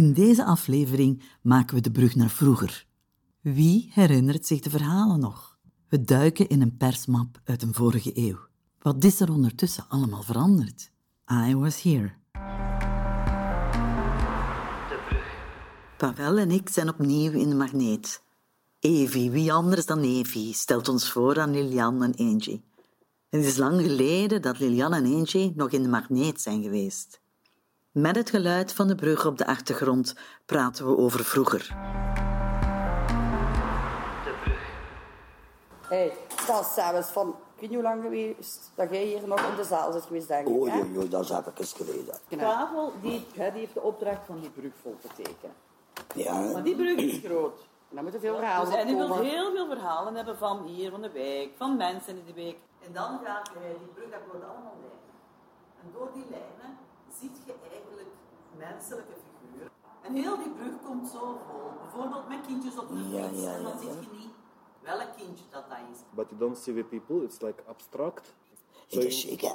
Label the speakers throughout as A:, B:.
A: In deze aflevering maken we de brug naar vroeger. Wie herinnert zich de verhalen nog? We duiken in een persmap uit een vorige eeuw. Wat is er ondertussen allemaal veranderd? I was here. Pavel en ik zijn opnieuw in de magneet. Evie, wie anders dan Evie, stelt ons voor aan Lilian en Angie. Het is lang geleden dat Lilian en Angie nog in de magneet zijn geweest. Met het geluid van de brug op de achtergrond praten we over vroeger.
B: Hey, dat is zelfs van, ik weet niet hoe lang geweest dat jij hier nog in de zaal zit geweest, denk ik.
C: Oh, joh, joh, dat is even geleden.
D: Pavel die, hè, die heeft de opdracht van die brug vol te tekenen.
C: Ja,
D: Maar die brug is groot.
B: En dan moeten veel
D: Dus,
B: verhalen
D: en die wil heel veel verhalen hebben van hier, van de wijk, van mensen in de wijk. En dan gaat hij die brug, dat wordt allemaal lijnen. En door die lijnen ziet je eigenlijk menselijke figuren. En heel die brug komt zo vol. Bijvoorbeeld met kindjes op de
C: Ja,
D: fiets.
C: ja,
D: en dan
C: ja,
D: zie
C: ja.
D: je niet welk kindje dat dat is.
E: but you don't see the people. It's like abstract.
C: Het is hè.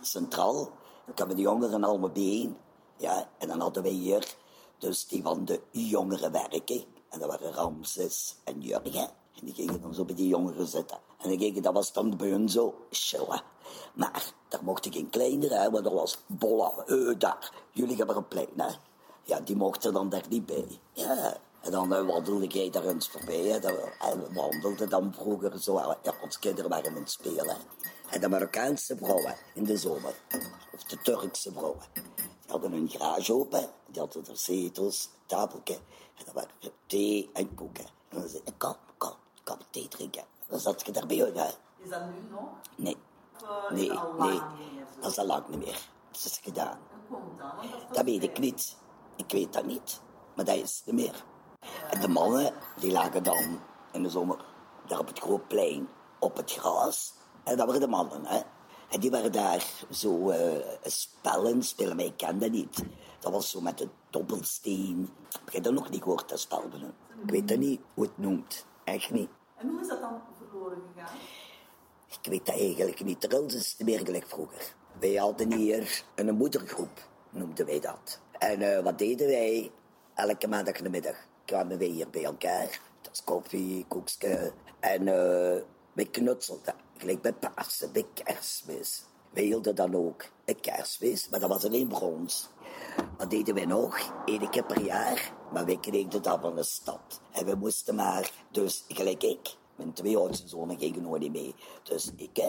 C: Centraal, dan kwamen de jongeren allemaal bijeen. Ja, en dan hadden wij hier dus die van de jongeren werken. En dat waren Ramses en Jurgen. En die gingen dan zo bij die jongeren zitten. En dan gingen, dat was dan bij hun zo chillen. Maar daar mocht ik geen kleinere, hè, want er was bolla, eh, daar. Jullie hebben een plein, hè. Ja, die mochten dan daar niet bij. Ja. En dan eh, wandelde jij daar eens voorbij. Hè. En we wandelden dan vroeger zo. Ja, onze kinderen waren aan het spelen. En de Marokkaanse vrouwen in de zomer. Of de Turkse vrouwen. Die hadden een garage open. Die hadden er zetels, tafeltje. En dan waren er thee en koeken. En dan zei ik, kom, kom, kom thee drinken. Dan zat je daar bij hun, hè.
D: Is dat nu nog?
C: Nee. Nee, nee. Dat is al lang niet meer. Dat is gedaan.
D: Dat?
C: Weet ik niet. Ik weet dat niet. Maar dat is niet meer. En de mannen, die lagen dan in de zomer daar op het groot plein op het gras. En dat waren de mannen, hè. En die waren daar zo eh spellen spelen, maar ik ken dat niet. Dat was zo met een dobbelsteen. Heb je dat nog niet gehoord, dat spel? Ik weet dat niet hoe het noemt. Echt niet.
D: En hoe is dat dan verloren gegaan?
C: Ik weet dat eigenlijk niet. Truls is het meer gelijk vroeger. Wij hadden hier een moedergroep, noemden wij dat. En eh, wat deden wij? Elke maandag in de middag kwamen wij hier bij elkaar. Dat is koffie, koekje. En eh wij knutselden. Gelijk bij Pasen, bij kerstmis. Wij hielden dan ook een kerstmis, maar dat was alleen voor ons. Wat deden wij nog? Eén keer per jaar. Maar wij kregen dat van de stad. En we moesten maar, dus gelijk ik, mijn twee oudste zonen gingen nooit mee. Dus ik,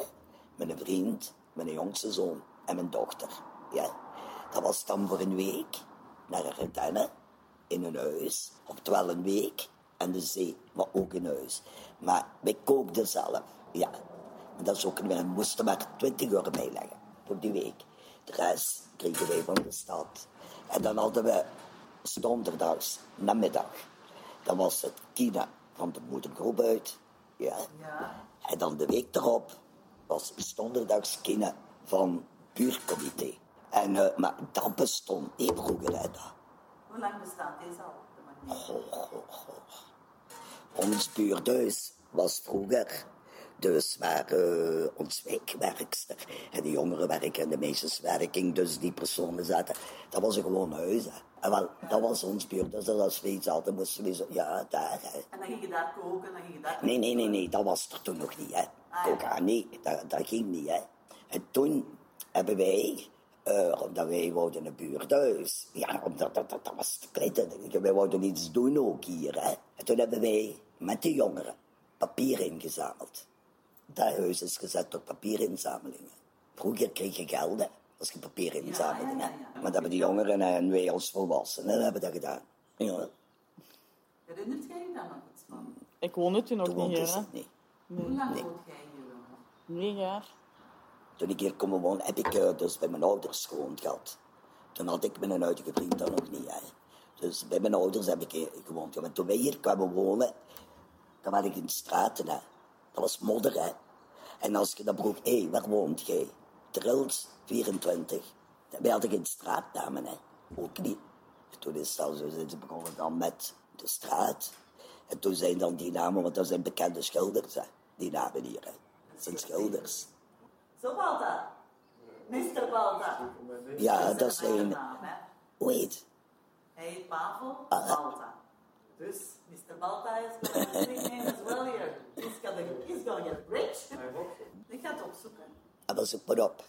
C: mijn vriend, mijn jongste zoon en mijn dochter. Ja. Dat was dan voor een week naar een Ardennen in een huis. Oftewel een week en de zee, maar ook in huis. Maar wij kookten zelf, ja. En dat is ook, we moesten maar 20 euro bijleggen voor die week. De rest kregen wij van de stad. En dan hadden we donderdags, namiddag. Dan was het Kina van de moedergroep uit. Ja.
D: Ja.
C: En dan de week erop was donderdags Kina van buurtcomité. En, eh, maar dat bestond niet vroeger, hè, dat.
D: Hoe lang bestaat deze al? de magneet?
C: Goh, goh, goh. Ons buurthuis was vroeger dus waar eh, ons wijkwerkster en de jongeren werken en de meisjeswerking, dus die personen zaten. Dat was een gewoon huis. Hè. En wel, dat was ons buurthuis. Dus als we iets hadden, moesten we zo, ja, daar. Hè.
D: En dan ging je daar koken, dan ging je daar...
C: Nee, nee, nee, nee, dat was er toen nog niet, hè. Coca, nee, dat, dat ging niet, hè. En toen hebben wij, eh, omdat wij wouden een buurthuis, ja, omdat dat, dat, dat was te klein, wij wouden iets doen ook hier, hè. En toen hebben wij met de jongeren papier ingezameld. Dat huis is gezet tot papierinzamelingen. Vroeger kreeg je geld, hè, als je papier inzamelde,
D: ja, ja,
C: hè.
D: ja.
C: Maar dat hebben de jongeren en wij als volwassenen hebben dat gedaan. Ja,
D: Herinnert jij je daar nog iets van?
F: Ik woonde toen nog
C: toen
F: niet hier, hè.
C: niet.
D: Hoe lang woont jij hier wel?
F: Negen jaar.
C: Toen ik hier komen wonen, heb ik eh, dus bij mijn ouders gewoond gehad. Toen had ik mijn huidige vriend dan nog niet. Hè. Dus bij mijn ouders heb ik hier gewoond. Ja, maar toen wij hier kwamen wonen, dan was ik in de straten. Hè. Dat was modder. Hè. En als je dan vroeg, hé, hey, waar woont jij? Trils, 24. Dan had ik in de straatnamen. Hè. Ook niet. En toen is dat zo, zijn ze begonnen dan met de straat. En toen zijn dan die namen, want dat zijn bekende schilders, hè. die namen hier. Hè. Dat zijn schilders.
D: Zo Balta. Mr. Balta.
C: Ja, dat
D: hè?
C: Hoe heet?
D: Hij heet Pavel Balta. Dus Mr. Balta is to nickname as well here. He's gonna, he's gonna get rich. Ik ga het opzoeken.
C: En dan zoek maar op.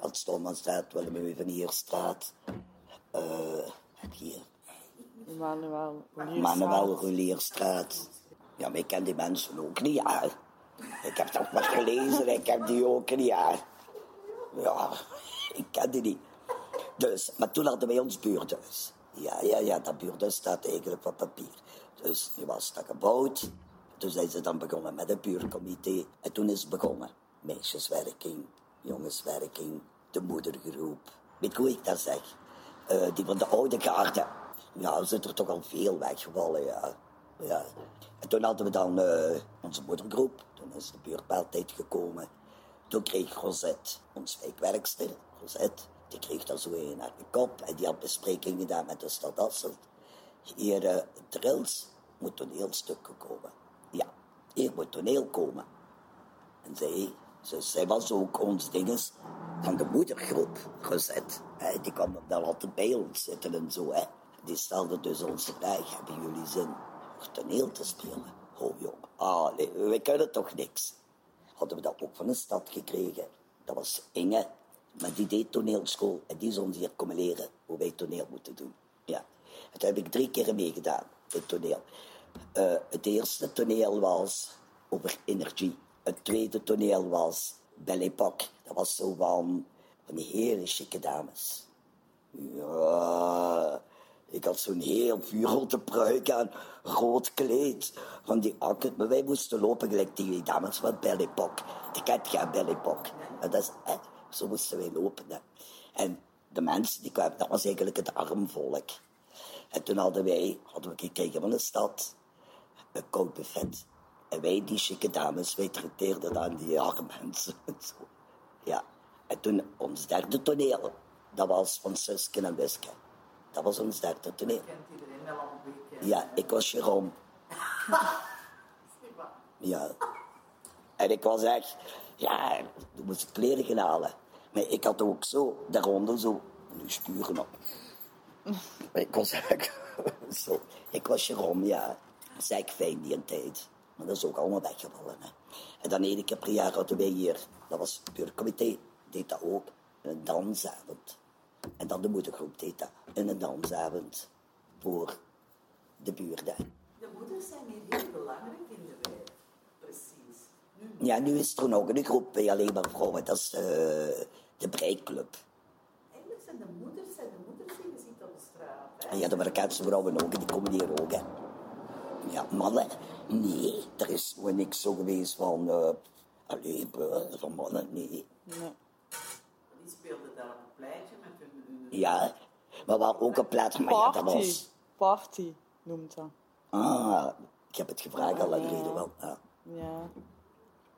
C: Van Stolmanstraat, Willem van Hierstraat. eh hier,
F: Manuel.
C: Manuel Rolierstraat. Ja, maar ik ken die mensen ook niet, ja. Ik heb dat maar gelezen, ik heb die ook niet, ja. Ja, ik ken die niet. Dus, maar toen hadden wij ons buurthuis. Ja, ja, ja, dat buurthuis staat eigenlijk op papier. Dus nu was dat gebouwd. Toen zijn ze dan begonnen met een buurcomité. En toen is het begonnen. Meisjeswerking, jongenswerking, de moedergroep. Weet hoe ik dat zeg? Eh, die van de oude garde. Ja, zit er toch al veel weggevallen, ja. ja. En toen hadden we dan eh, onze moedergroep. Toen is de buurtpaaltijd gekomen. Toen kreeg Rosette, ons wijkwerkster, Rosette, die kreeg daar zo een naar de kop. En die had besprekingen gedaan met de stad Asselt. Hier, uh, Drils, moet toneelstukken komen. Ja, hier moet toneel komen. En zij, zij was ook ons dinges van de moedergroep gezet. Hè, die kwam dan altijd bij ons zitten en zo. Hè. Die stelde dus ons de vraag, hebben jullie zin om toneel te spelen? Oh jong, ah, wij kunnen toch niks. Hadden we dat ook van de stad gekregen. Dat was Inge, maar die deed toneelschool. En die ons hier komen leren hoe wij toneel moeten doen. Ja. Toen heb ik drie keer meegedaan, het toneel. Eh, het eerste toneel was over energie. Het tweede toneel was Belle Époque. Dat was zo van, van die hele chique dames. Ja, ik had zo'n heel vuurrote pruik aan, rood kleed, van die akken. Maar wij moesten lopen gelijk die dames van Belle Époque. Ik kent geen Belle Époque. Dat is, zo moesten wij lopen. Hè. En de mensen die kwamen, dat was eigenlijk het armvolk. En toen hadden wij, hadden we gekregen van de stad, een koud buffet. En wij, die chique dames, wij trakteerden dan die arme mensen. en zo. Ja. En toen ons derde toneel, dat was van Suske en Wiske. Dat was ons derde toneel.
D: Kent iedereen wel al een.
C: Ja, ik was Jerome. Ja. En ik was echt, ja, toen moest ik kleren gaan halen. Maar ik had ook zo, daaronder zo, nu sturen op. Ik was echt, zo. Ik was Jerome, ja. Eigenlijk fijn die een tijd. Maar dat is ook allemaal weggevallen. Hè. En dan één keer per jaar hadden wij hier, dat was het buurtcomité, deed dat ook, een dansavond. En dan de moedergroep deed dat, een dansavond voor de buurten.
D: De moeders zijn hier heel belangrijk in de wijk. Precies. Nu,
C: Ja, nu is er nog een groep bij alleen maar vrouwen, dat is eh, de Breikclub.
D: eigenlijk zijn de moeders, zijn de moeders die je ziet op de straat. Hè?
C: En ja, de Marokkaanse vrouwen ook, die komen hier ook. Hè. Ja, mannen, nee, er is gewoon niks zo geweest van, eh allee, eh, van mannen, nee.
F: Nee.
D: Die speelden daar op een pleintje met hun... hun
C: Ja, maar waar ook een plaats, maar ja, dat was...
F: Party noemt dat.
C: Ah, ik heb het gevraagd al lang geleden wel. Ja.
F: Ja.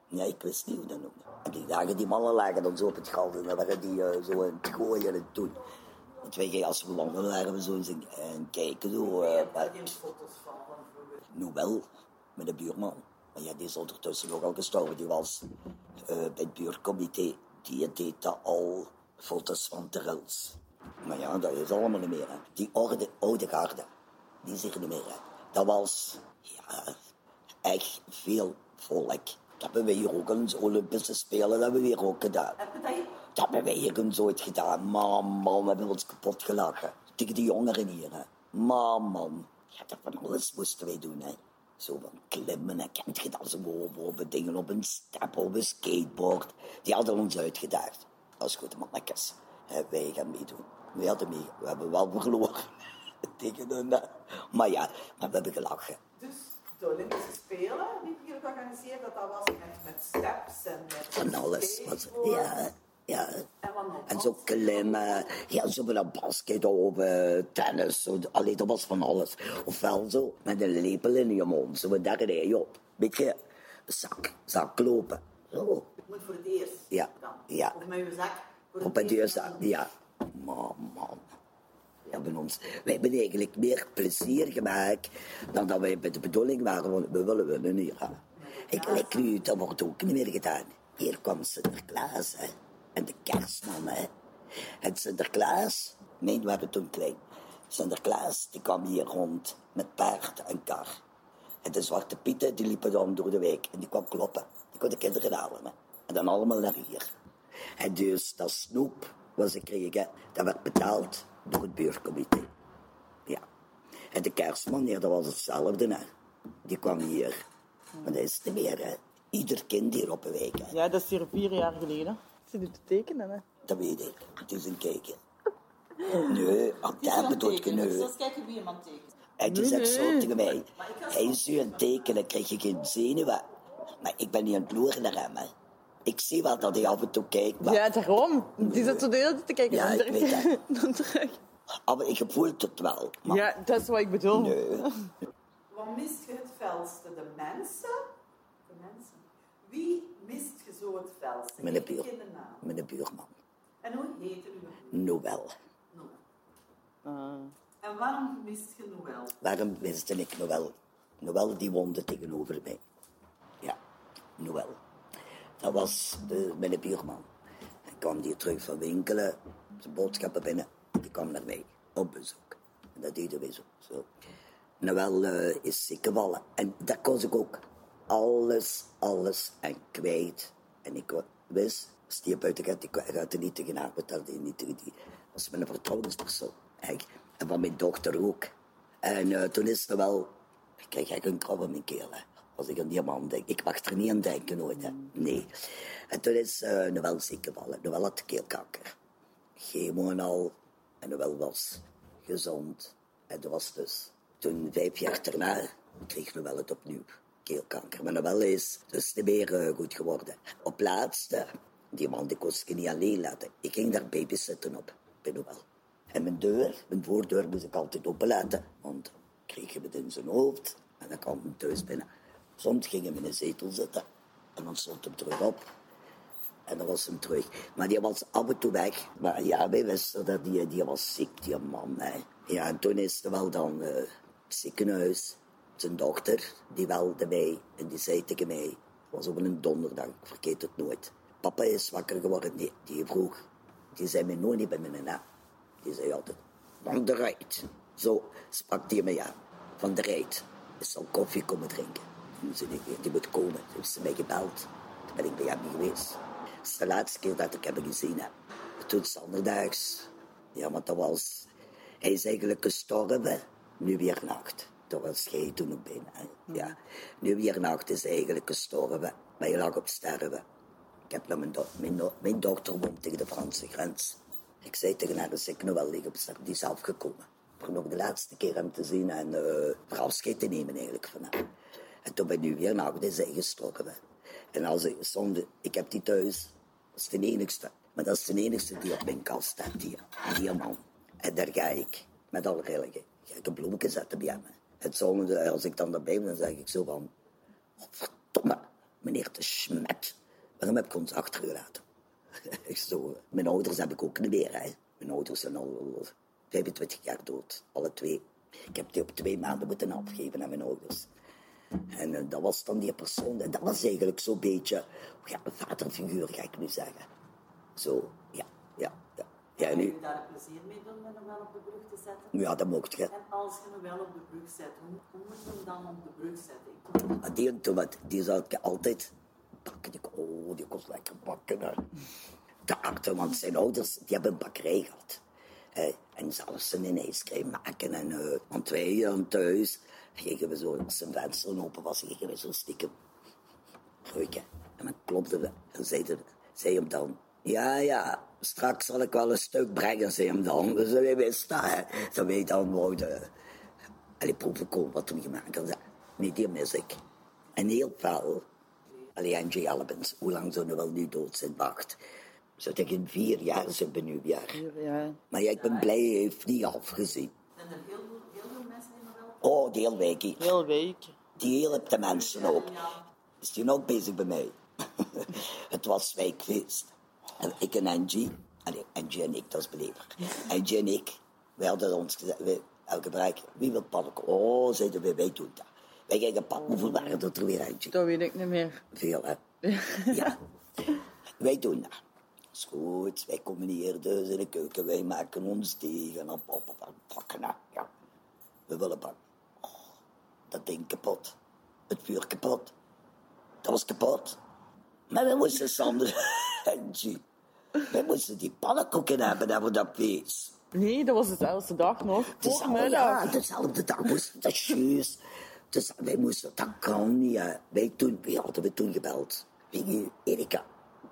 C: Ja, ik wist niet hoe dat noemde. En die dagen die mannen lagen dan zo op het gal en dan waren die eh, zo aan het gooien en het doen. Want wij als we wandelen waren we zo eens een- en kijken zo.
D: Je
C: eh,
D: foto's van.
C: Nu wel, met de buurman. Maar ja, die is ondertussen ook al gestorven. Die was eh, bij het buurtcomité. Die deed dat al foto's van Terrels. Maar ja, dat is allemaal niet meer. Die oude, oude garde, die is er niet meer. Dat was, ja, echt veel volk. Dat hebben we hier ook eens Olympische Spelen dat hebben we hier ook gedaan.
D: Dat
C: hebben wij hier eens ooit gedaan. Man, man, we hebben ons kapot gelachen. Tegen die jongeren hier, hè. Man, man. Ja, dat van alles moesten wij doen, hè. Zo van klimmen, en kent je dat zo boven dingen op een step, op een skateboard. Die hadden ons uitgedaagd. Als goed mannetjes. Hè, wij gaan meedoen. We hadden mee. We hebben wel verloren. Tegen hun. Maar ja, maar we hebben gelachen.
D: Dus de Olympische Spelen die hier georganiseerd, dat dat was met, met steps en met
C: Van alles. Was, ja, ja.
D: En
C: zo klimmen, ja, zo met een basket op, eh, tennis, zo, allee, dat was van alles. Ofwel zo, met een lepel in je mond, zo daar rij je op. Beetje zak, zak lopen. Zo,
D: moet voor het eerst
C: Ja,
D: dan.
C: ja.
D: Of met je zak. voor
C: op
D: het eerst
C: ja. Man, man. We hebben ons, wij hebben eigenlijk meer plezier gemaakt dan dat wij met de bedoeling waren, want we willen winnen hier. hè. Ik lijk nu, dat wordt ook niet meer gedaan. Hier kwam Sinterklaas, hè. En de kerstman, hè. En Sinterklaas, mijn waren toen klein. Sinterklaas die kwam hier rond met paard en kar. En de zwarte pieten die liepen dan door de wijk en die kwam kloppen. Die kon de kinderen halen. hè. En dan allemaal naar hier. En dus dat snoep wat ze kregen, dat werd betaald door het buurtcomité. Ja. En de kerstman, ja, dat was hetzelfde. Hè. Die kwam hier. Maar dat is niet meer. Hè. Ieder kind hier op een week. Hè.
F: Ja, dat is hier vier jaar geleden. Nu te tekenen, hè.
C: Dat weet ik. Het is een kijkje. Nee,
D: het een
C: bedoel ik
D: dus
C: nu.
D: dat is kijken wie iemand tekent.
C: En die
F: Nee,
C: zegt zo tegen mij. Hij is u aan het tekenen, krijg je geen zenuwen. Maar ik ben niet aan het loeren naar hem. Hè. Ik zie wel dat hij af en toe kijkt. Maar,
F: Ja, daarom. Die zit zo de hele tijd te kijken.
C: Ja,
F: dan
C: ik weet
F: terug. Dan terug.
C: Ah, maar ik voel het wel. Maar
F: Ja, dat is wat ik bedoel.
C: nee.
D: Wat mist je het felste? De mensen? De mensen. Wie mist je zo het felste?
C: Mijn buur. Mijn buurman.
D: En hoe heet u?
C: Noël.
D: Noël.
F: Ah.
D: En waarom mist je Noël?
C: Waarom wist ik Noël? Noël die woonde tegenover mij. Ja, Noël. Dat was de, mijn buurman. Hij kwam hier terug van winkelen, zijn boodschappen binnen. Die kwam naar mij op bezoek. En dat deden we zo. zo. Noël eh, is ziek gevallen. En dat kon ik ook. Alles, alles en kwijt. En ik wist, als die buiten gaat, ik gaat er niet tegen betalen. die Niet tegen die. Dat was mijn vertrouwenspersoon. En van mijn dochter ook. En eh, toen is er wel... Ik kreeg echt een krab in mijn keel. Als ik aan die man denk. Ik mag er niet aan denken nooit. Hè. Nee. En toen is eh Noël ziek gevallen. Noël had keelkanker. Chemo en al. En Noël was gezond. En dat was dus... Toen, vijf jaar daarna, kreeg Noël het opnieuw. Keelkanker. Maar Noël is dus niet meer eh, goed geworden. Op laatste, die man die kon zich niet alleen laten. Ik ging daar babysitten op, bij Noël. En mijn deur, mijn voordeur moest ik altijd openlaten. Want kreeg je het in zijn hoofd. En dan kwam hij thuis binnen. Soms ging hij in een zetel zitten. En dan stond hem terug op. En dan was hem terug. Maar die was af en toe weg. Maar ja, wij wisten dat die, die was ziek, die man. Hè. Ja, en toen is er wel dan eh, ziekenhuis. Zijn dochter, die belde mij. En die zei tegen mij, het was op een donderdag, ik vergeet het nooit. Papa is wakker geworden. Nee, die vroeg. Die zei mij nooit niet bij mijn naam. Die zei altijd, van de Rijt. Zo sprak die mij aan. Van de Rijt. Ik zal koffie komen drinken. Toen zei ik, die moet komen. Toen heeft ze mij gebeld. Toen ben ik bij hem geweest. Dat is de laatste keer dat ik hem gezien heb. Toen zonderdaags. Ja, want dat was... Hij is eigenlijk gestorven. Nu weer nacht. Dat was jij toen ook bijna. hè. Ja. Nu weer nacht is hij eigenlijk gestorven. Maar hij lag op sterven. Ik heb naar mijn, do mijn, do- mijn dochter woont tegen de Franse grens. Ik zei tegen haar, als ik nog wel liggen op sterven, die is afgekomen. Voor nog de laatste keer hem te zien en voor afscheid te nemen eigenlijk van hem. En toen ben ik nu weer nacht is hij gestorven. En als ik zonde, ik heb die thuis, dat is de enigste. Maar dat is de enigste die op mijn kast staat hier. Die man. En daar ga ik, met alle religie, ga ik een bloemetje zetten bij hem. Het zonde, als ik dan daarbij ben, dan zeg ik zo van... Oh, verdomme, meneer de Schmet. Waarom heb ik ons achtergelaten? zo, mijn ouders heb ik ook niet meer. Mijn ouders zijn al 25 jaar dood, alle twee. Ik heb die op twee maanden moeten afgeven aan mijn ouders. En eh, dat was dan die persoon. En dat was eigenlijk zo'n beetje, ja, een vaderfiguur, ga ik nu zeggen. Zo, ja, ja, ja. Ja, en
D: daar plezier mee doen met hem wel op de brug te zetten?
C: ja, dat mocht je.
D: En als je hem wel op de brug zet, hoe, hoe moet je hem dan op de brug zetten? Ik
C: Maar die, toen, wat- die zou ik altijd bakken. Die, oh, die kon lekker bakken. Hè. Daarachter, want zijn ouders die hebben een bakkerij gehad. Hè. En zelfs een ijscream maken. En, eh, want wij thuis gingen we zo, als zijn venster open was, gingen we zo stiekem ruiken. En dan klopten we en zeiden, zei hem dan... Ja, ja, straks zal ik wel een stuk brengen, zei hem dan. Dus wij wisten, hè. Dat wij dan wouden... En die proeven komen wat we gemaakt hadden. Nee, die mis ik. En heel veel. Allee, Angie Albens, hoe lang zou nu wel nu dood zijn? Wacht. Zo tegen vier jaar zijn we nu weer.
F: Ja.
C: Maar ja, ik ben blij, hij heeft niet afgezien.
D: Er heel veel, heel veel mensen die nog wel...
C: Oh, die hele week.
F: Heel week.
C: Die helpt de mensen ook. Is die ook bezig bij mij? het was wijkfeest. En ik en Angie, allee, Angie en ik, dat is belever. Angie en ik, wij hadden ons gezegd, wij, elke bereik, wie wil pakken? Oh, zeiden wij, wij doen dat. Wij gingen pakken, hoeveel waren er weer, Angie?
F: Dat weet ik niet meer.
C: Veel, hè? ja. Wij doen dat. is goed. Wij komen hier dus in de keuken. Wij maken ons thee. En op, op, op, op, hè. Ja. We willen bakken. Dat ding kapot. Het vuur kapot. Dat was kapot. Maar we moesten Sander... Angie. We moesten die pannenkoeken hebben hebben we dat feest.
F: Nee, dat was dezelfde dag nog.
C: Dezelfde, ja, dezelfde dag moesten dat is juist. Dus wij moesten, dat kan niet. Hè. Wij toen, wie hadden we toen gebeld? Wie? Erika.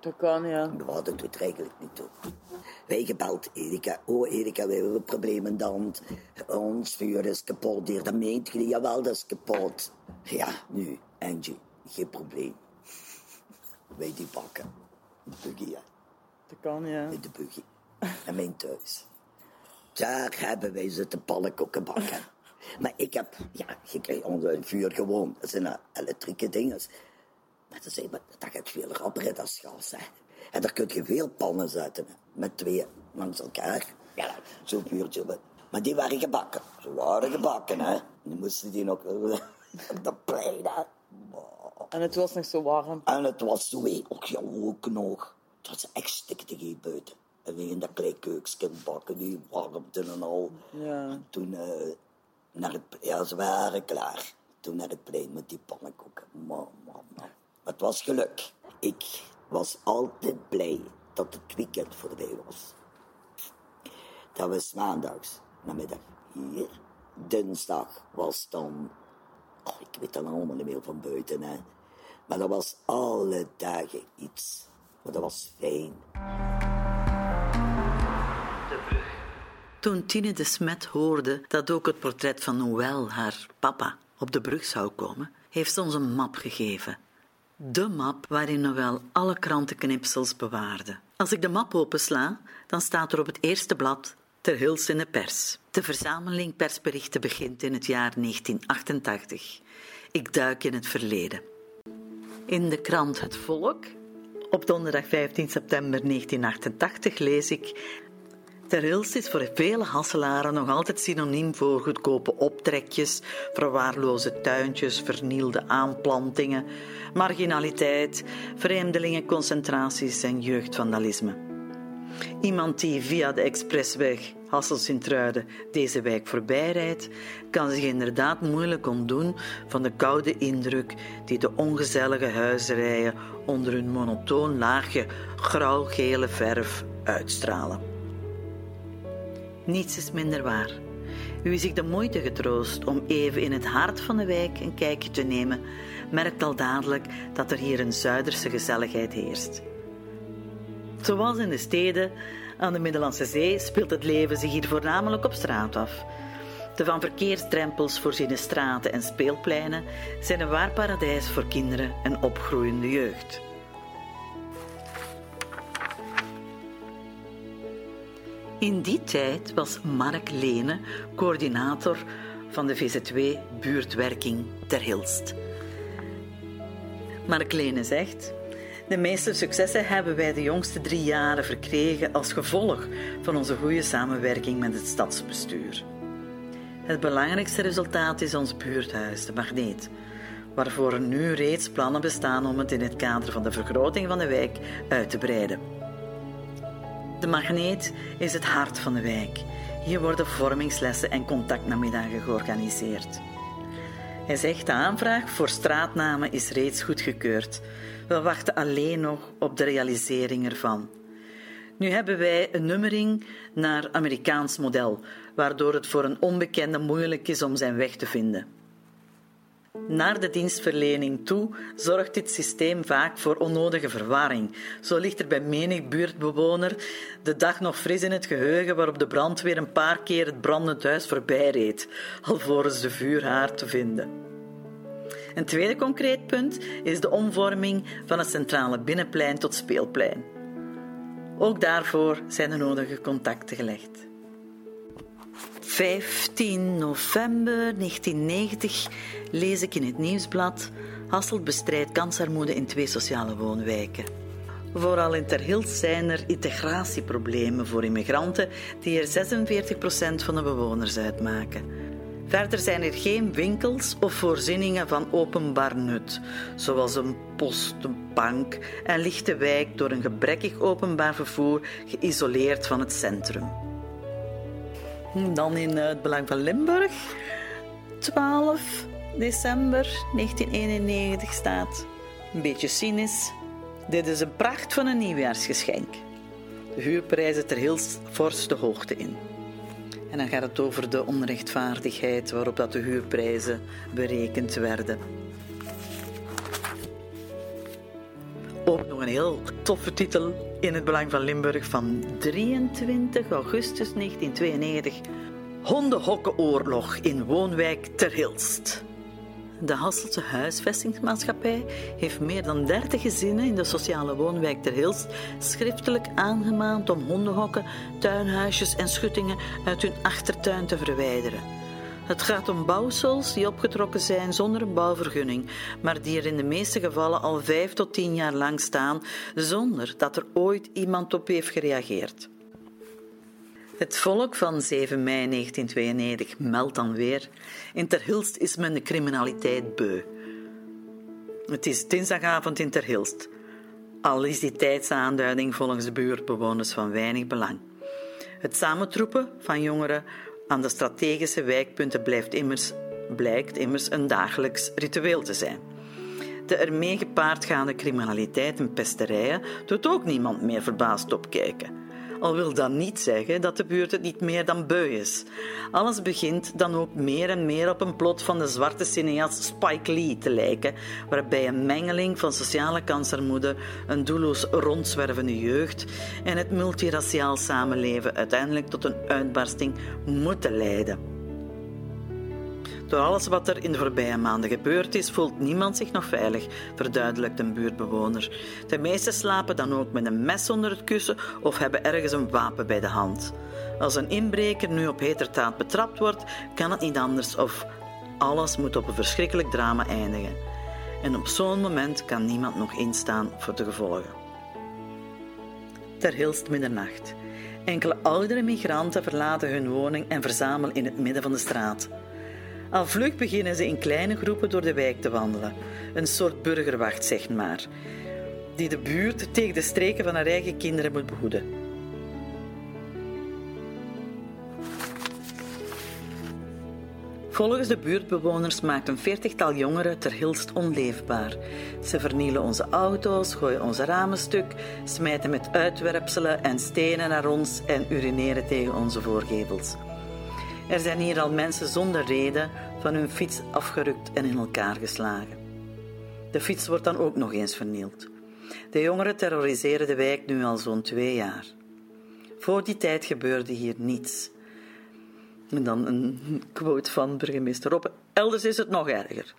F: Dat kan, ja.
C: We hadden het eigenlijk niet toe. Wij gebeld, Erika. Oh, Erika, we hebben problemen dan. Ons vuur is kapot hier. Dat meent niet. Jawel, dat is kapot. Ja, nu, Angie, geen probleem. Wij die bakken. De buggy, hè.
F: Dat kan, ja.
C: De buggy. En mijn thuis. Daar hebben wij zitten pannenkoeken bakken. Maar ik heb, ja, je krijgt onder een vuur gewoon. Dat zijn elektrieke dingen. Maar dat, zijn, dat gaat veel rapper dan gas. Hè. En daar kun je veel pannen zetten. hè. Met twee langs elkaar. Ja, zo'n vuurtje. Maar- Maar die waren gebakken. Ze waren gebakken, hè. Dan moesten die nog op de plein, hè.
F: En het was nog zo warm.
C: En het was zo ook, ja, ook nog. Het was echt stikte hier buiten. En we in dat klein keukje bakken, die warmte en al.
F: Ja.
C: Toen, eh, naar het, ja, ze waren klaar. Toen naar het plein met die pannenkoeken. Man, man, man. Het was geluk. Ik was altijd blij dat het weekend voorbij was. Dat was maandags, namiddag hier. Dinsdag was dan Oh, ik weet dan allemaal niet meer van buiten, hè. Maar dat was alle dagen iets. Maar dat was fijn.
A: Toen Tine de Smet hoorde dat ook het portret van Noël, haar papa, op de brug zou komen, heeft ze ons een map gegeven. De map waarin Noël alle krantenknipsels bewaarde. Als ik de map opensla, dan staat er op het eerste blad Ter Hils in de pers. De verzameling persberichten begint in het jaar 1988. Ik duik in het verleden. In de krant Het Volk, op donderdag 15 september 1988, lees ik Ter Hils is voor vele Hasselaren nog altijd synoniem voor goedkope optrekjes, verwaarloze tuintjes, vernielde aanplantingen, marginaliteit, vreemdelingenconcentraties en jeugdvandalisme. Iemand die via de expressweg Hassel-Sint-Truiden deze wijk voorbijrijdt, kan zich inderdaad moeilijk ontdoen van de koude indruk die de ongezellige huisrijen onder hun monotoon laagje grauw-gele verf uitstralen. Niets is minder waar. Wie zich de moeite getroost om even in het hart van de wijk een kijkje te nemen, merkt al dadelijk dat er hier een Zuiderse gezelligheid heerst. Zoals in de steden aan de Middellandse Zee speelt het leven zich hier voornamelijk op straat af. De van verkeersdrempels voorziene straten en speelpleinen zijn een waar paradijs voor kinderen en opgroeiende jeugd. In die tijd was Mark Lene coördinator van de VZW Buurtwerking Ter Hilst. Mark Lene zegt: De meeste successen hebben wij de jongste drie jaren verkregen als gevolg van onze goede samenwerking met het stadsbestuur. Het belangrijkste resultaat is ons buurthuis, de Magneet, waarvoor er nu reeds plannen bestaan om het in het kader van de vergroting van de wijk uit te breiden. De Magneet is het hart van de wijk. Hier worden vormingslessen en contactnamiddagen georganiseerd. Hij zegt de aanvraag voor straatnamen is reeds goedgekeurd. We wachten alleen nog op de realisering ervan. Nu hebben wij een nummering naar Amerikaans model, waardoor het voor een onbekende moeilijk is om zijn weg te vinden. Naar de dienstverlening toe zorgt dit systeem vaak voor onnodige verwarring. Zo ligt er bij menig buurtbewoner de dag nog fris in het geheugen waarop de brandweer een paar keer het brandend huis voorbij reed, alvorens de vuurhaard te vinden. Een tweede concreet punt is de omvorming van het centrale binnenplein tot speelplein. Ook daarvoor zijn de nodige contacten gelegd. 15 november 1990 lees ik in het nieuwsblad Hasselt bestrijdt kansarmoede in twee sociale woonwijken. Vooral in Ter Hild zijn er integratieproblemen voor immigranten die er 46% van de bewoners uitmaken. Verder zijn er geen winkels of voorzieningen van openbaar nut, zoals een post, een bank en ligt de wijk door een gebrekkig openbaar vervoer geïsoleerd van het centrum. Dan in het Belang van Limburg, 12 december 1991 staat, een beetje cynisch, dit is een pracht van een nieuwjaarsgeschenk. De huurprijzen ter heel fors de hoogte in. En dan gaat het over de onrechtvaardigheid waarop dat de huurprijzen berekend werden. Ook nog een heel toffe titel in het Belang van Limburg van 23 augustus 1992. Hondenhokkenoorlog in woonwijk Ter Hilst. De Hasselse Huisvestingsmaatschappij heeft meer dan 30 gezinnen in de sociale woonwijk Ter Hilst schriftelijk aangemaand om hondenhokken, tuinhuisjes en schuttingen uit hun achtertuin te verwijderen. Het gaat om bouwsels die opgetrokken zijn zonder een bouwvergunning, maar die er in de meeste gevallen al vijf tot tien jaar lang staan zonder dat er ooit iemand op heeft gereageerd. Het volk van 7 mei 1992 meldt dan weer: In Terhilst is men de criminaliteit beu. Het is dinsdagavond in Terhilst. Al is die tijdsaanduiding volgens de buurtbewoners van weinig belang. Het samentroepen van jongeren aan de strategische wijkpunten blijft immers, blijkt immers een dagelijks ritueel te zijn. De ermee gepaardgaande criminaliteit en pesterijen doet ook niemand meer verbaasd opkijken. Al wil dat niet zeggen dat de buurt het niet meer dan beu is. Alles begint dan ook meer en meer op een plot van de zwarte cineast Spike Lee te lijken, waarbij een mengeling van sociale kansarmoede, een doelloos rondzwervende jeugd en het multiraciaal samenleven uiteindelijk tot een uitbarsting moeten leiden. Door alles wat er in de voorbije maanden gebeurd is, voelt niemand zich nog veilig, verduidelijkt een buurtbewoner. De meesten slapen dan ook met een mes onder het kussen of hebben ergens een wapen bij de hand. Als een inbreker nu op hetertaat betrapt wordt, kan het niet anders of alles moet op een verschrikkelijk drama eindigen. En op zo'n moment kan niemand nog instaan voor de gevolgen. Ter Hilst middernacht. Enkele oudere migranten verlaten hun woning en verzamelen in het midden van de straat. Al vlug beginnen ze in kleine groepen door de wijk te wandelen. Een soort burgerwacht, zeg maar, die de buurt tegen de streken van haar eigen kinderen moet behoeden. Volgens de buurtbewoners maakt een veertigtal jongeren ter Hilst onleefbaar. Ze vernielen onze auto's, gooien onze ramen stuk, smijten met uitwerpselen en stenen naar ons en urineren tegen onze voorgevels. Er zijn hier al mensen zonder reden van hun fiets afgerukt en in elkaar geslagen. De fiets wordt dan ook nog eens vernield. De jongeren terroriseren de wijk nu al zo'n twee jaar. Voor die tijd gebeurde hier niets. En dan een quote van burgemeester Roppe. Elders is het nog erger.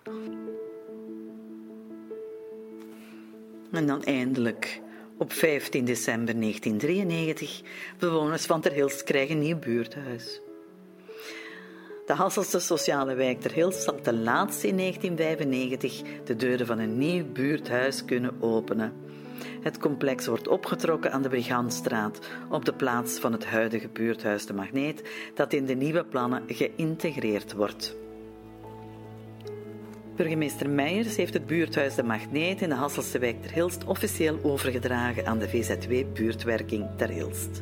A: En dan eindelijk, op 15 december 1993, bewoners van Ter Hilst krijgen een nieuw buurthuis. De Hasselse sociale wijk Ter Hilst zal ten laatste in 1995 de deuren van een nieuw buurthuis kunnen openen. Het complex wordt opgetrokken aan de Brigandstraat, op de plaats van het huidige buurthuis De Magneet, dat in de nieuwe plannen geïntegreerd wordt. Burgemeester Meijers heeft het buurthuis De Magneet in de Hasselse wijk Ter Hilst officieel overgedragen aan de VZW Buurtwerking Ter Hilst.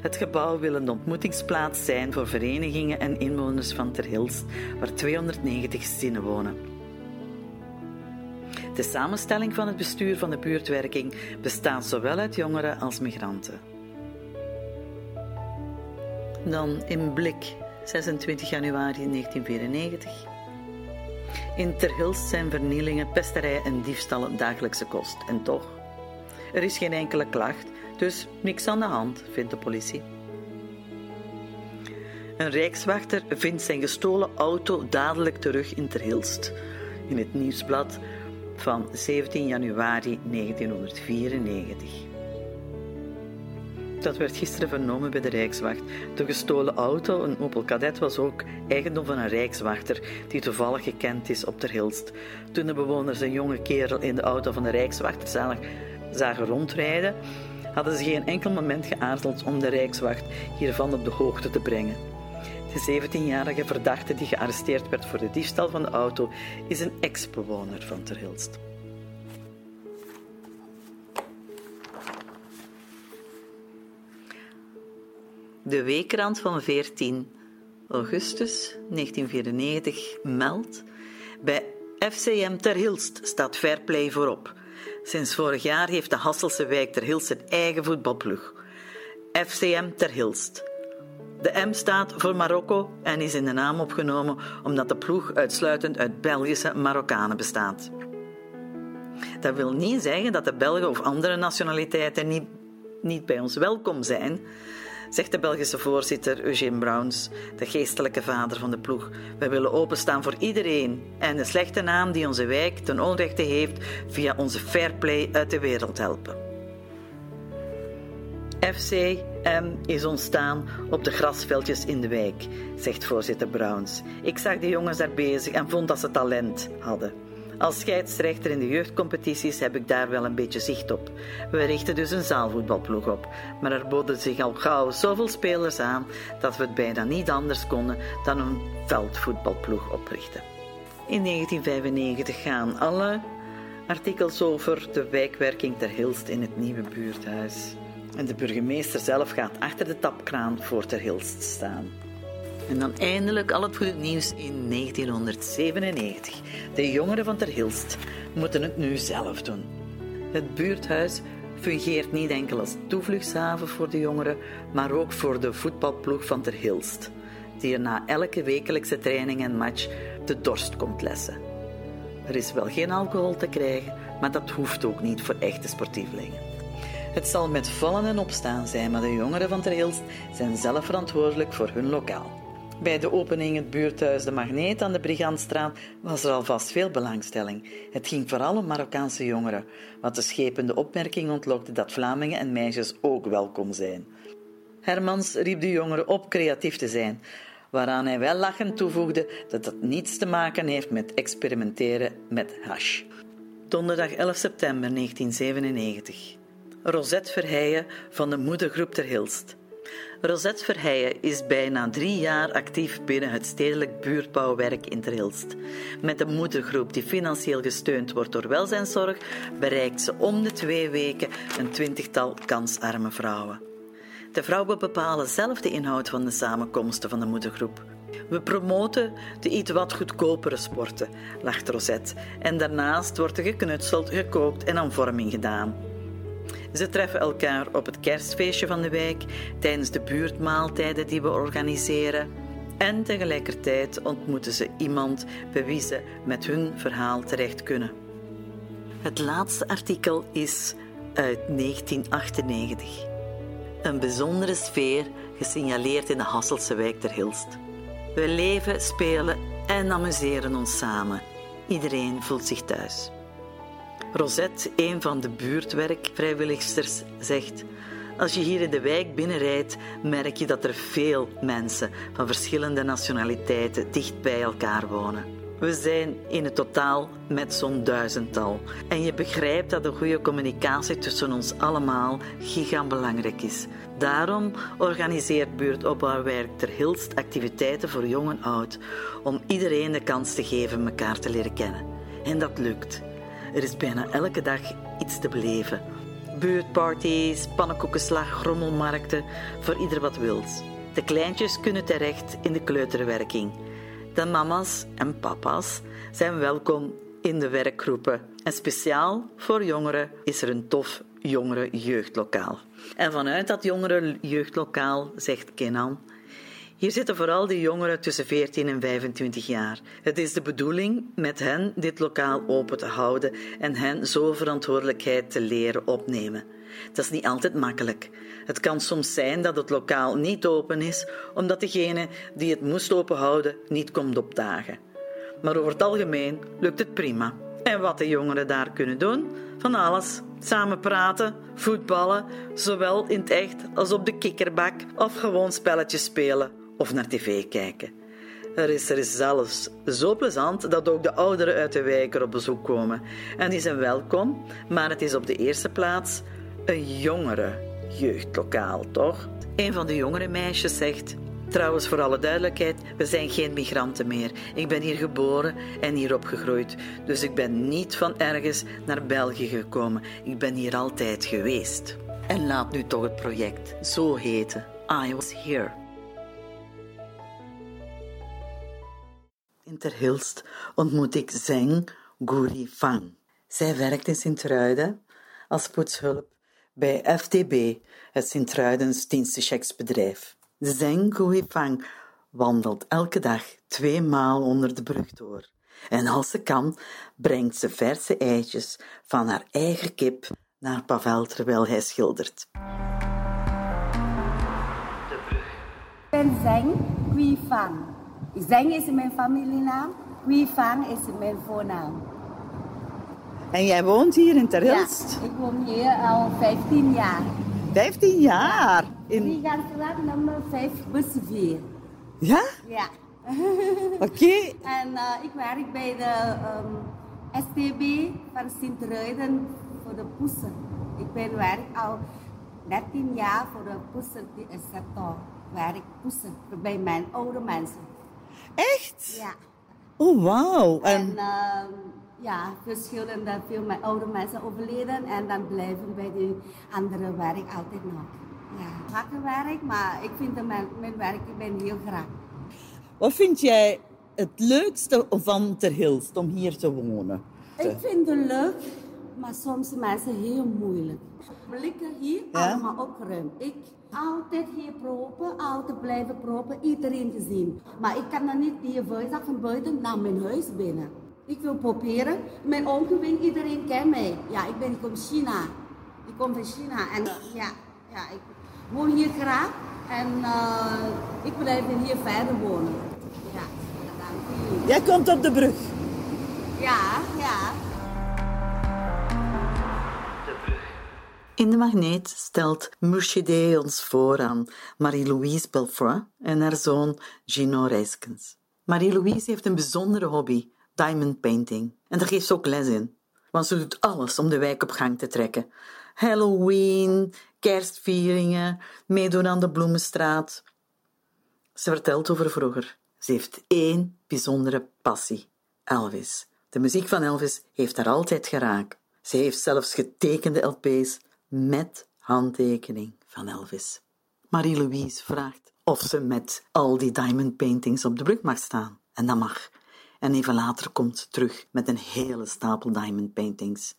A: Het gebouw wil een ontmoetingsplaats zijn voor verenigingen en inwoners van Ter Hilst, waar 290 gezinnen wonen. De samenstelling van het bestuur van de buurtwerking bestaat zowel uit jongeren als migranten. Dan in Blik, 26 januari 1994. In Ter Hilst zijn vernielingen, pesterijen en diefstallen dagelijkse kost. En toch, er is geen enkele klacht, dus niks aan de hand, vindt de politie. Een rijkswachter vindt zijn gestolen auto dadelijk terug in Terhilst. In het nieuwsblad van 17 januari 1994. Dat werd gisteren vernomen bij de Rijkswacht. De gestolen auto, een Opel Kadett, was ook eigendom van een Rijkswachter die toevallig gekend is op Terhilst. Toen de bewoners een jonge kerel in de auto van de Rijkswachter zagen rondrijden, hadden ze geen enkel moment geaarzeld om de Rijkswacht hiervan op de hoogte te brengen. De 17-jarige verdachte die gearresteerd werd voor de diefstal van de auto is een ex-bewoner van Terhilst. De weekrand van 14 augustus 1994 meldt bij FCM Terhilst staat Fairplay voorop. Sinds vorig jaar heeft de Hasselse wijk Terhilst een eigen voetbalploeg. FCM Terhilst. De M staat voor Marokko en is in de naam opgenomen omdat de ploeg uitsluitend uit Belgische Marokkanen bestaat. Dat wil niet zeggen dat de Belgen of andere nationaliteiten niet, niet bij ons welkom zijn, zegt de Belgische voorzitter Eugene Browns, de geestelijke vader van de ploeg. We willen openstaan voor iedereen en de slechte naam die onze wijk ten onrechte heeft via onze fair play uit de wereld helpen. FCM is ontstaan op de grasveldjes in de wijk, zegt voorzitter Browns. Ik zag de jongens daar bezig en vond dat ze talent hadden. Als scheidsrechter in de jeugdcompetities heb ik daar wel een beetje zicht op. We richten dus een zaalvoetbalploeg op, maar er boden zich al gauw zoveel spelers aan dat we het bijna niet anders konden dan een veldvoetbalploeg oprichten. In 1995 gaan alle artikels over de wijkwerking ter Hilst in het nieuwe buurthuis. En de burgemeester zelf gaat achter de tapkraan voor ter Hilst staan. En dan eindelijk al het goede nieuws in 1997. De jongeren van Ter Hilst moeten het nu zelf doen. Het buurthuis fungeert niet enkel als toevluchtshaven voor de jongeren, maar ook voor de voetbalploeg van Ter Hilst, die er na elke wekelijkse training en match de dorst komt lessen. Er is wel geen alcohol te krijgen, maar dat hoeft ook niet voor echte sportievelingen. Het zal met vallen en opstaan zijn, maar de jongeren van Ter Hilst zijn zelf verantwoordelijk voor hun lokaal. Bij de opening het buurthuis De Magneet aan de Brigantstraat was er alvast veel belangstelling. Het ging vooral om Marokkaanse jongeren, wat de schepende opmerking ontlokte dat Vlamingen en meisjes ook welkom zijn. Hermans riep de jongeren op creatief te zijn, waaraan hij wel lachend toevoegde dat dat niets te maken heeft met experimenteren met hash. Donderdag 11 september 1997. Rosette Verheijen van de moedergroep Ter Hilst. Rosette Verheijen is bijna drie jaar actief binnen het stedelijk buurtbouwwerk in Terhilst. Met een moedergroep die financieel gesteund wordt door welzijnszorg, bereikt ze om de twee weken een twintigtal kansarme vrouwen. De vrouwen bepalen zelf de inhoud van de samenkomsten van de moedergroep. We promoten de iets wat goedkopere sporten, lacht Rosette. En daarnaast wordt er geknutseld, gekookt en aan vorming gedaan. Ze treffen elkaar op het kerstfeestje van de wijk, tijdens de buurtmaaltijden die we organiseren. En tegelijkertijd ontmoeten ze iemand bij wie ze met hun verhaal terecht kunnen. Het laatste artikel is uit 1998. Een bijzondere sfeer gesignaleerd in de Hasselse wijk ter Hilst. We leven, spelen en amuseren ons samen. Iedereen voelt zich thuis. Rosette, een van de buurtwerkvrijwilligsters, zegt: Als je hier in de wijk binnenrijdt, merk je dat er veel mensen van verschillende nationaliteiten dicht bij elkaar wonen. We zijn in het totaal met zo'n duizendtal. En je begrijpt dat een goede communicatie tussen ons allemaal gigant belangrijk is. Daarom organiseert buurtopbouwwerk ter Hilst activiteiten voor jong en oud, om iedereen de kans te geven elkaar te leren kennen. En dat lukt. Er is bijna elke dag iets te beleven. Buurtparties, pannenkoekenslag, rommelmarkten, voor ieder wat wils. De kleintjes kunnen terecht in de kleuterwerking. De mama's en papa's zijn welkom in de werkgroepen. En speciaal voor jongeren is er een tof jongeren jeugdlokaal. En vanuit dat jongeren jeugdlokaal zegt Kenan hier zitten vooral de jongeren tussen 14 en 25 jaar. Het is de bedoeling met hen dit lokaal open te houden en hen zo verantwoordelijkheid te leren opnemen. Dat is niet altijd makkelijk. Het kan soms zijn dat het lokaal niet open is omdat degene die het moest openhouden niet komt opdagen. Maar over het algemeen lukt het prima. En wat de jongeren daar kunnen doen? Van alles. Samen praten, voetballen, zowel in het echt als op de kikkerbak of gewoon spelletjes spelen of naar tv kijken. Er is er zelfs zo plezant dat ook de ouderen uit de wijk er op bezoek komen. En die zijn welkom, maar het is op de eerste plaats een jongere jeugdlokaal, toch? Een van de jongere meisjes zegt: Trouwens, voor alle duidelijkheid, we zijn geen migranten meer. Ik ben hier geboren en hier opgegroeid. Dus ik ben niet van ergens naar België gekomen. Ik ben hier altijd geweest. En laat nu toch het project zo heten. I was here. In Terhilst ontmoet ik Zeng Guri Fang. Zij werkt in Sint-Truiden als poetshulp bij FTB, het Sint-Truidens dienstenchecksbedrijf. Zeng Guri Fang wandelt elke dag twee maal onder de brug door. En als ze kan, brengt ze verse eitjes van haar eigen kip naar Pavel terwijl hij schildert.
G: Ik ben Zeng Quy Fang. Zeng is mijn familienaam, Quy Fang is mijn voornaam.
A: En jij woont hier in
G: Ja, ik woon hier al 15 jaar.
A: 15 jaar.
G: Viergansstraat nummer 5, bus 4.
A: Ja?
G: Ja.
A: Oké.
G: En eh, ik werk bij de ehm, STB van Sint-Ruiden voor de poesen. Ik ben werk al 13 jaar voor de poesensector. Werk poesen bij mijn oude mensen.
A: Echt?
G: Ja.
A: Oh, wauw.
G: En ehm, ja, verschillende, veel mijn oude mensen overleden en dan blijven bij die andere werk altijd nog. Ja, werk, maar ik vind mijn, mijn werk, ik ben heel graag.
A: Wat vind jij het leukste van Terhilst om hier te wonen?
G: Ik vind het leuk, maar soms zijn mensen heel moeilijk. Blikken hier
A: Ja?
G: allemaal ook ruim. Ik altijd hier propen, altijd blijven propen, iedereen gezien. Maar ik kan dan niet hier buiten, van buiten naar mijn huis binnen. Ik wil proberen, mijn omgeving, iedereen kent mij. Ja, ik ben kom China. Ik kom van China en ja, ja, ik woon hier graag en eh, ik blijf hier verder wonen. Ja, dank u.
A: Jij komt op de brug.
G: Ja, ja.
A: In de magneet stelt Murchide ons voor aan Marie-Louise Belfroy en haar zoon Gino Rijskens. Marie-Louise heeft een bijzondere hobby, diamond painting. En daar geeft ze ook les in. Want ze doet alles om de wijk op gang te trekken. Halloween, kerstvieringen, meedoen aan de Bloemenstraat. Ze vertelt over vroeger. Ze heeft één bijzondere passie. Elvis. De muziek van Elvis heeft haar altijd geraakt. Ze heeft zelfs getekende LP's met handtekening van Elvis. Marie-Louise vraagt of ze met al die diamond paintings op de brug mag staan. En dat mag. En even later komt ze terug met een hele stapel diamond paintings.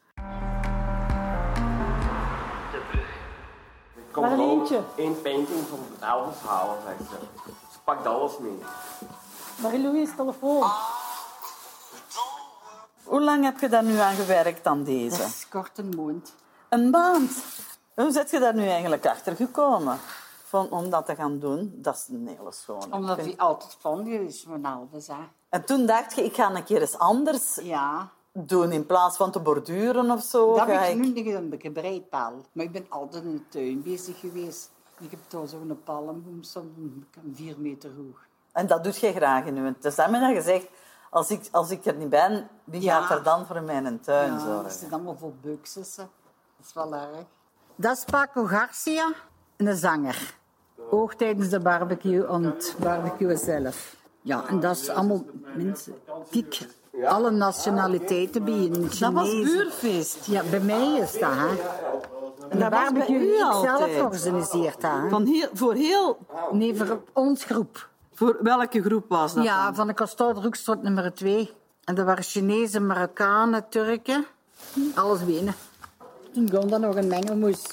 H: Ik kom gewoon één painting van Elvis halen, zegt ze. Ze pakt alles mee.
F: Marie-Louise, telefoon.
A: Hoe lang heb je daar nu aan gewerkt aan deze?
I: is kort een maand.
A: Een maand. Hoe zit je daar nu eigenlijk achter gekomen? Van, om dat te gaan doen, dat is een hele schone.
I: Omdat
A: Ik vind-
I: altijd van je is van Elvis, hè.
A: En toen dacht je, ik ga een keer eens anders
I: Ja,
A: doen in plaats van te borduren of zo.
I: dat heb ik
A: ik-
I: nu een gebreid al. Maar ik ben altijd in de tuin bezig geweest. Ik heb daar zo'n palmboom, zo'n vier meter hoog.
A: En dat doet je graag je Dus dat me dan gezegd, als ik, als ik er niet ben, wie
I: Ja.
A: gaat er dan voor mijn tuin
I: Ja, dat
A: zorgen?
I: zit allemaal vol buxus, hè. Dat is wel erg. Dat is Paco Garcia, een zanger. Ook tijdens de barbecue en het barbecue zelf. Ja, en dat is allemaal mensen. Kijk, alle nationaliteiten bieden.
A: Dat was buurfeest.
I: Ja, bij mij is dat, hè. En
A: dat bij
I: barbecue
A: u
I: ik zelf dat, hè.
A: Van heel, voor heel...
I: Nee, voor ons groep.
A: Voor welke groep was dat
I: Ja,
A: dan?
I: van de Kastouwdrukstraat nummer 2. En dat waren Chinezen, Marokkanen, Turken. Alles winnen. Toen kwam er nog een mengelmoes.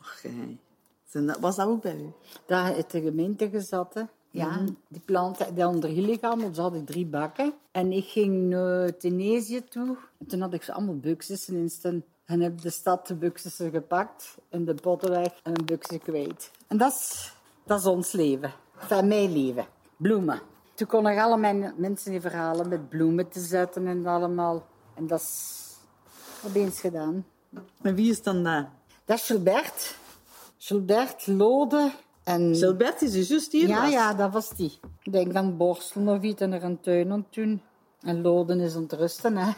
A: Gij. Zijn dat- Was dat ook bij u?
I: Daar heeft de gemeente gezet. hè. Ja, die planten die onder illegaal, maar ze hadden drie bakken. En ik ging naar Tunesië toe. En toen had ik ze allemaal buxussen in staan. En heb de stad de buxussen gepakt en de potten weg en een buxus kwijt. En dat is, dat is ons leven. Van mijn leven. Bloemen. Toen kon ik alle mijn mensen die verhalen met bloemen te zetten en allemaal. En dat is opeens gedaan.
A: En wie is dan dat?
I: Dat is Gilbert. Gilbert, Lode en...
A: Gilbert is dus juist hier
I: Ja,
A: was.
I: ja, dat was die. Ik denk dan borstelen of iets en er een tuin aan doen. En Loden is aan het rusten, hè.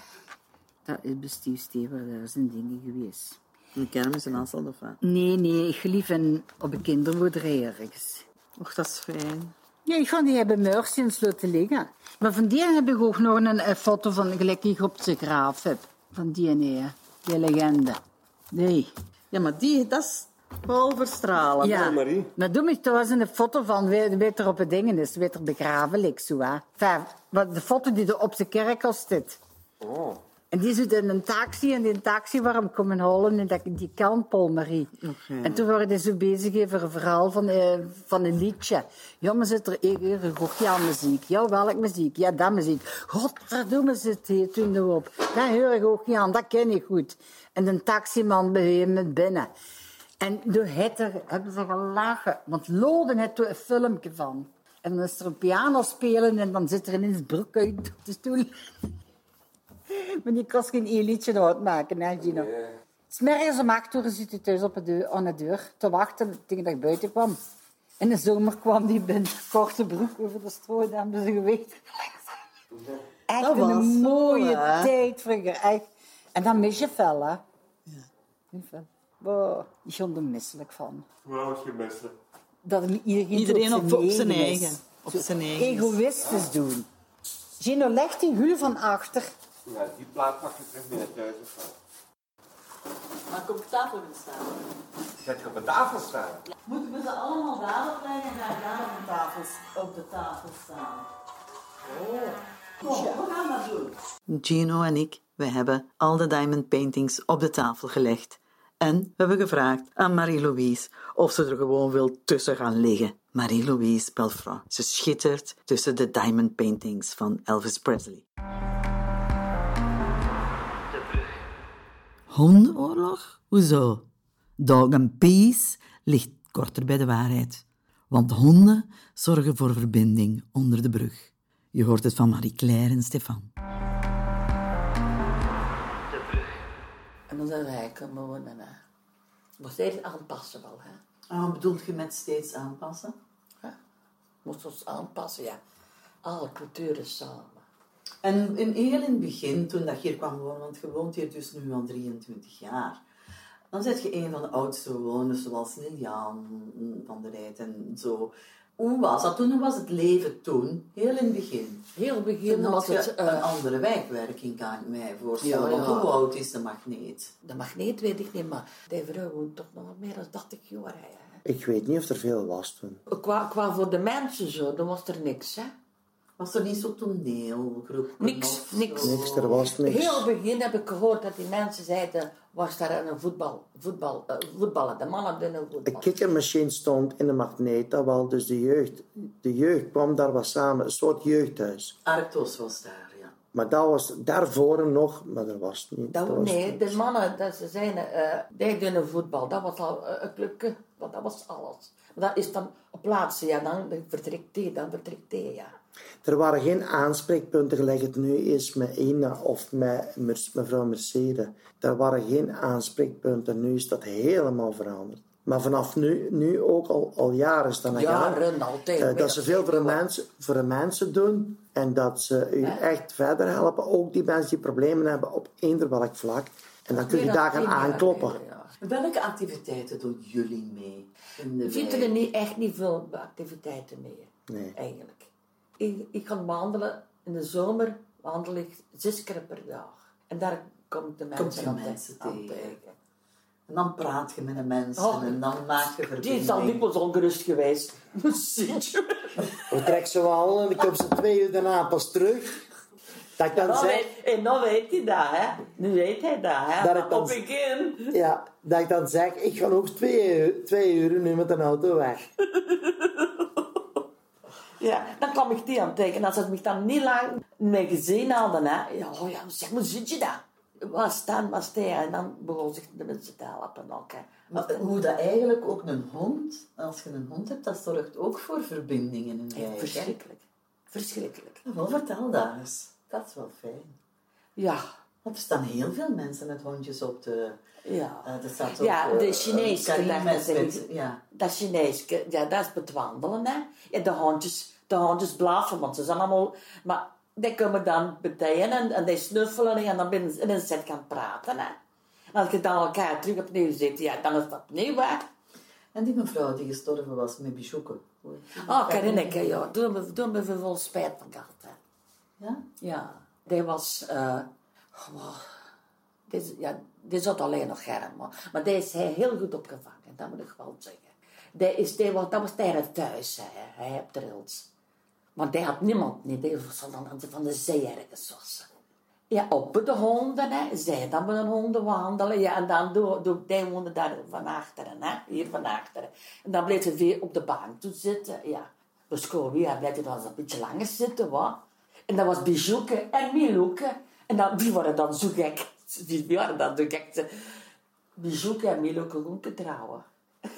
I: Dat is bestief Stever, daar zijn dingen geweest.
A: Een kermis in Hasselt of wat?
I: Nee, nee, ik gelief in, op een kinderboerderij ergens.
A: Och, dat is fijn.
I: Ja, gewoon die hebben Mercy in sloten liggen. Maar van die heb ik ook nog een, een foto van gelijk die ik op de graaf heb. Van die nee, die legende. Nee.
A: Ja, maar die, dat is Paul Verstralen.
I: Ja,
E: Marie.
I: maar doe me thuis een foto van wie weet er op het dingen is, weet er begraven ligt zo, hè. Enfin, wat de foto die er op de kerk al staat.
E: Oh.
I: En die zit in een taxi en die taxi waarom komen halen en dat die kant Paul Marie. En toen waren zo bezig over een verhaal van, eh, van een liedje. Ja, maar zit er hier ja muziek. Ja, welk muziek? Ja, dat muziek. Godverdomme zit hier toen erop. Dat hoor ik ook niet aan, dat ken ik goed. En de taximan bij hem binnen. En door het er hebben ze gelachen. Want Loden heeft er een filmpje van. En dan is er een piano spelen en dan zit er ineens broek uit op de stoel. Maar die kost geen één liedje uitmaken, hè, Gino? S'mergens om acht uur zit hij thuis op de deur, aan de deur te wachten tegen dat ik buiten kwam. In de zomer kwam hij met een korte broek over de stroom en hebben ze gewicht. Echt
A: Dat was
I: een mooie tijd vroeger. Echt. En dan mis je fel, hè? Ja. Wow, ik ben er misselijk van.
H: Wauw, is gemesselijk.
I: Dat hem iedereen,
A: Iedereen op, op zijn eigen. Op zijn eigen.
I: Egoïstisch doen. Gino legt die hul van achter.
H: Ja, die plaat pak je terug mee naar thuis of?
D: Maar ik op tafel gaan staan.
H: Zet je op de tafel staan.
D: Moeten we ze allemaal daarop leggen en gaan daar op de tafel, op de tafel staan? Oh. Kom, we gaan dat doen.
A: Gino en ik, we hebben al de diamond paintings op de tafel gelegd. En we hebben gevraagd aan Marie-Louise of ze er gewoon wil tussen gaan liggen. Marie-Louise Belfra. Ze schittert tussen de diamond paintings van Elvis Presley. Hondenoorlog? Hoezo? Dog and Peace ligt korter bij de waarheid. Want honden zorgen voor verbinding onder de brug. Je hoort het van Marie-Claire en Stefan.
J: En dan zijn wij komen wonen. hè. Maar steeds aanpassen wel, hè.
D: Ah, bedoelt je met steeds aanpassen?
J: Moest ons aanpassen, ja. Alle culturen samen.
D: En in, heel in het begin, toen dat je hier kwam wonen, want je woont hier dus nu al 23 jaar, dan zit je een van de oudste bewoners, zoals Lilian van der Rijt en zo. Hoe was dat toen? Hoe was het leven toen? Heel in het begin.
J: Heel begin
D: Toen
J: was
D: had
J: het...
D: je
J: eh,
D: een andere wijkwerking, kan ik mij voorstellen.
J: Ja,
D: Want
J: ja.
D: hoe oud is de magneet?
J: de magneet weet ik niet, maar die vrouw woont toch nog meer dan 80 jaar. Hè.
K: Ik weet niet of er veel was toen.
J: Qua, qua voor de mensen zo, dan was er niks, hè.
D: Was er niet zo toneelgroep?
J: Niks, niks.
K: Niks, er was niks.
J: Heel begin heb ik gehoord dat die mensen zeiden, was daar een voetbal, voetbal, eh, voetballen. De mannen doen een
K: De
J: voetbal.
K: kikkermachine stond in de magneet, dat wel dus de jeugd. De jeugd kwam daar wat samen, een soort jeugdhuis.
D: Arctos was daar, ja.
K: Maar dat was daarvoor nog, maar er was niet.
J: Dat,
K: was
J: nee,
K: niks.
J: de mannen, dat ze zeiden, eh die doen een voetbal. Dat was al eh, een clubje, want dat was alles. Maar dat is dan op plaatsen, ja, dan vertrekt die, dan vertrekt die, ja.
K: Er waren geen aanspreekpunten gelijk het nu is met Ina of met mevrouw Mercedes. Er waren geen aanspreekpunten. Nu is dat helemaal veranderd. Maar vanaf nu, nu ook al, al jaren is dat een
J: Jaren altijd.
K: Eh, dat ze veel voor de, mensen, voor de mensen doen en dat ze u echt verder helpen. Ook die mensen die problemen hebben op eender welk vlak. En dan kun je daar gaan aankloppen.
J: ja.
D: Welke activiteiten doen jullie mee? In de
J: Ik vind
D: wijk?
J: er niet, echt niet veel activiteiten meer,
K: Nee.
J: eigenlijk. Ik, ik ga wandelen, in de zomer wandel ik zes keer per dag. En daar kom ik de mensen,
D: Komt je
J: aan,
D: mensen
J: te- aan
D: tegen.
J: tegen.
D: En dan praat je met de mensen
J: Oh,
D: en dan maak je
J: Die is al
D: verbinding.
J: dikwijls ongerust geweest.
K: We trekken ze wel en ik kom ze twee uur daarna pas terug. Dat ik dan
J: Nou
K: zeg,
J: weet, en nou weet hij dat, hè. Nu weet hij dat, hè.
K: Dat dan-
J: op het begin...
K: ja, dat ik dan zeg, ik ga nog twee uur, twee uur nu met een auto weg.
J: Ja, dan kwam ik die aan tegen. En als ze me dan niet lang mee gezien hadden, hè. Ja, oh ja, zeg, hoe zit je daar? Was dan, was hij. En dan begon zich de mensen te helpen ook, hè.
D: Maar hoe dat eigenlijk ook een hond, als je een hond hebt, dat zorgt ook voor verbindingen in wijk. hè?
J: Verschrikkelijk. Verschrikkelijk.
D: Wel, vertel eens. Dat is wel fijn.
J: Ja.
D: Want er staan heel veel mensen met hondjes op de...
J: Ja.
D: eh, er staat
J: Ja,
D: ook,
J: de
D: eh,
J: Chinees.
D: een Karim
J: dat,
D: met,
J: dat,
D: met, ja.
J: dat Chinees, ja, dat is het wandelen, hè. Ja, de hondjes, de hondjes blaffen, want ze zijn allemaal... Maar die komen dan partijen en, en die snuffelen en dan ben je in een set gaan praten, hè. En als je dan elkaar terug opnieuw ziet, ja, dan is dat opnieuw, hè.
A: En die mevrouw die gestorven was met Bichoeken.
J: Ah, ken ik, ja. Hebben toen hebben we wel spijt van gehad. Hè.
A: Ja?
J: Ja, die was... eh oh, die, ja, die zat alleen nog scherm. Maar, maar is hij heel goed opgevangen, dat moet ik wel zeggen. Die is, die dat was daar thuis, hè. hij heeft trilt. Maar die had niemand niet, die was dan van de zee ergens. Ja, op de honden, hè. zij dan met een honden wandelen. Ja, en dan doe, doe, die woonde daar van achteren, hè. hier van achteren. En dan bleef ze weer op de bank toe zitten, ja. Dus Kobi, ja, je dan een beetje langer zitten, wat. En dat was Bijouke en Milouke. En dan, die waren dan zo gek. Die waren dan zo gek. Bijouke en Milouke gaan trouwen.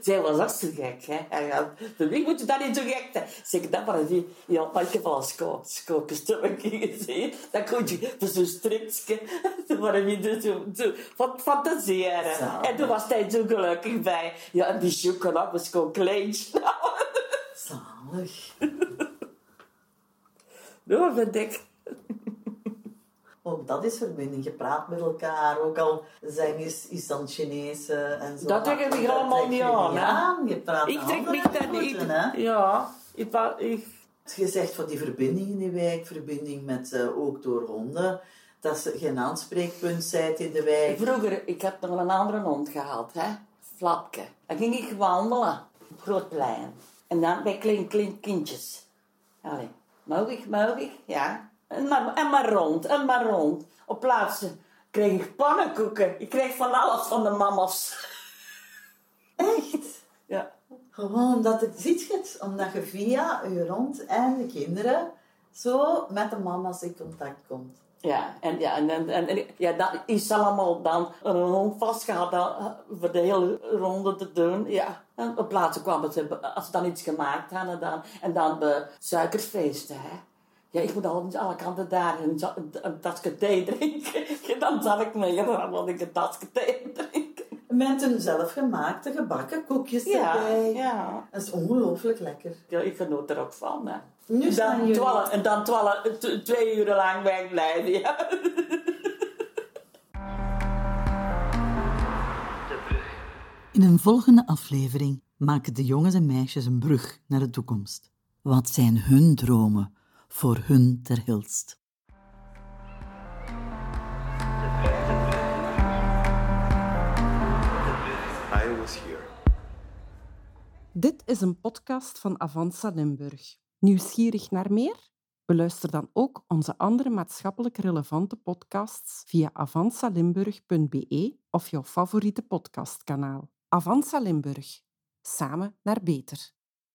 J: Zij was ook zo gek, hè. En ja, voor mij moet je dat niet zo gek zijn. Zeg, dat waren die, ja, maar ik heb al skookjes gezien. Dan kon je voor zo'n strikje, toen waren we dus zo, zo van fantaseren. En toen was hij zo gelukkig bij. Ja, en die chocolade was gewoon kleintje.
A: Zalig.
J: Dat vind ik.
A: Ook dat is verbinding. Je praat met elkaar, ook al zijn is, is dan Chinees eh, en zo.
J: Dat trek ik allemaal niet
A: je
J: aan,
A: aan. Je praat
J: Ik
A: met
J: trek me niet... Ja, ik... ik
A: Je zegt van die verbinding in de wijk, verbinding met eh, ook door honden. Dat ze geen aanspreekpunt zijt in de wijk.
J: Vroeger, ik heb nog een andere hond gehad, hè. Flapke. Dan ging ik wandelen op groot plein. En dan bij klein, klein kindjes. Allee, mag ik? Ja. En maar, en maar rond, en maar rond. Op plaatsen kreeg ik pannenkoeken. Ik kreeg van alles van de mama's.
A: Echt?
J: Ja.
A: Gewoon omdat het ziet omdat je via je hond en de kinderen zo met de mama's in contact komt.
J: Ja, en, ja, en, en, en, ja, dat is allemaal dan een hond vastgehad dan, eh, voor de hele ronde te doen. Ja. En op plaatsen kwamen ze, als ze dan iets gemaakt hadden, dan, en dan de suikerfeesten. Hè. Ja, ik moet altijd alle kanten daar een, een, tasje thee drinken. Dan zal ik mee, dan wil ik een tasje thee drinken.
A: Met een zelfgemaakte gebakken koekjes
J: Ja,
A: erbij.
J: ja.
A: Dat is ongelooflijk lekker.
J: Ja, ik genoot er ook van. Hè.
A: Nu
J: En
A: staan
J: dan, twaalf, en dan twaalf, twee uur lang wegblijven. Ja.
A: In een volgende aflevering maken de jongens en meisjes een brug naar de toekomst. Wat zijn hun dromen voor hun ter Hilst?
E: I was here.
L: Dit is een podcast van Avanza Limburg. Nieuwsgierig naar meer? Beluister dan ook onze andere maatschappelijk relevante podcasts via avanzalimburg.be of jouw favoriete podcastkanaal. Avanza Limburg. Samen naar beter.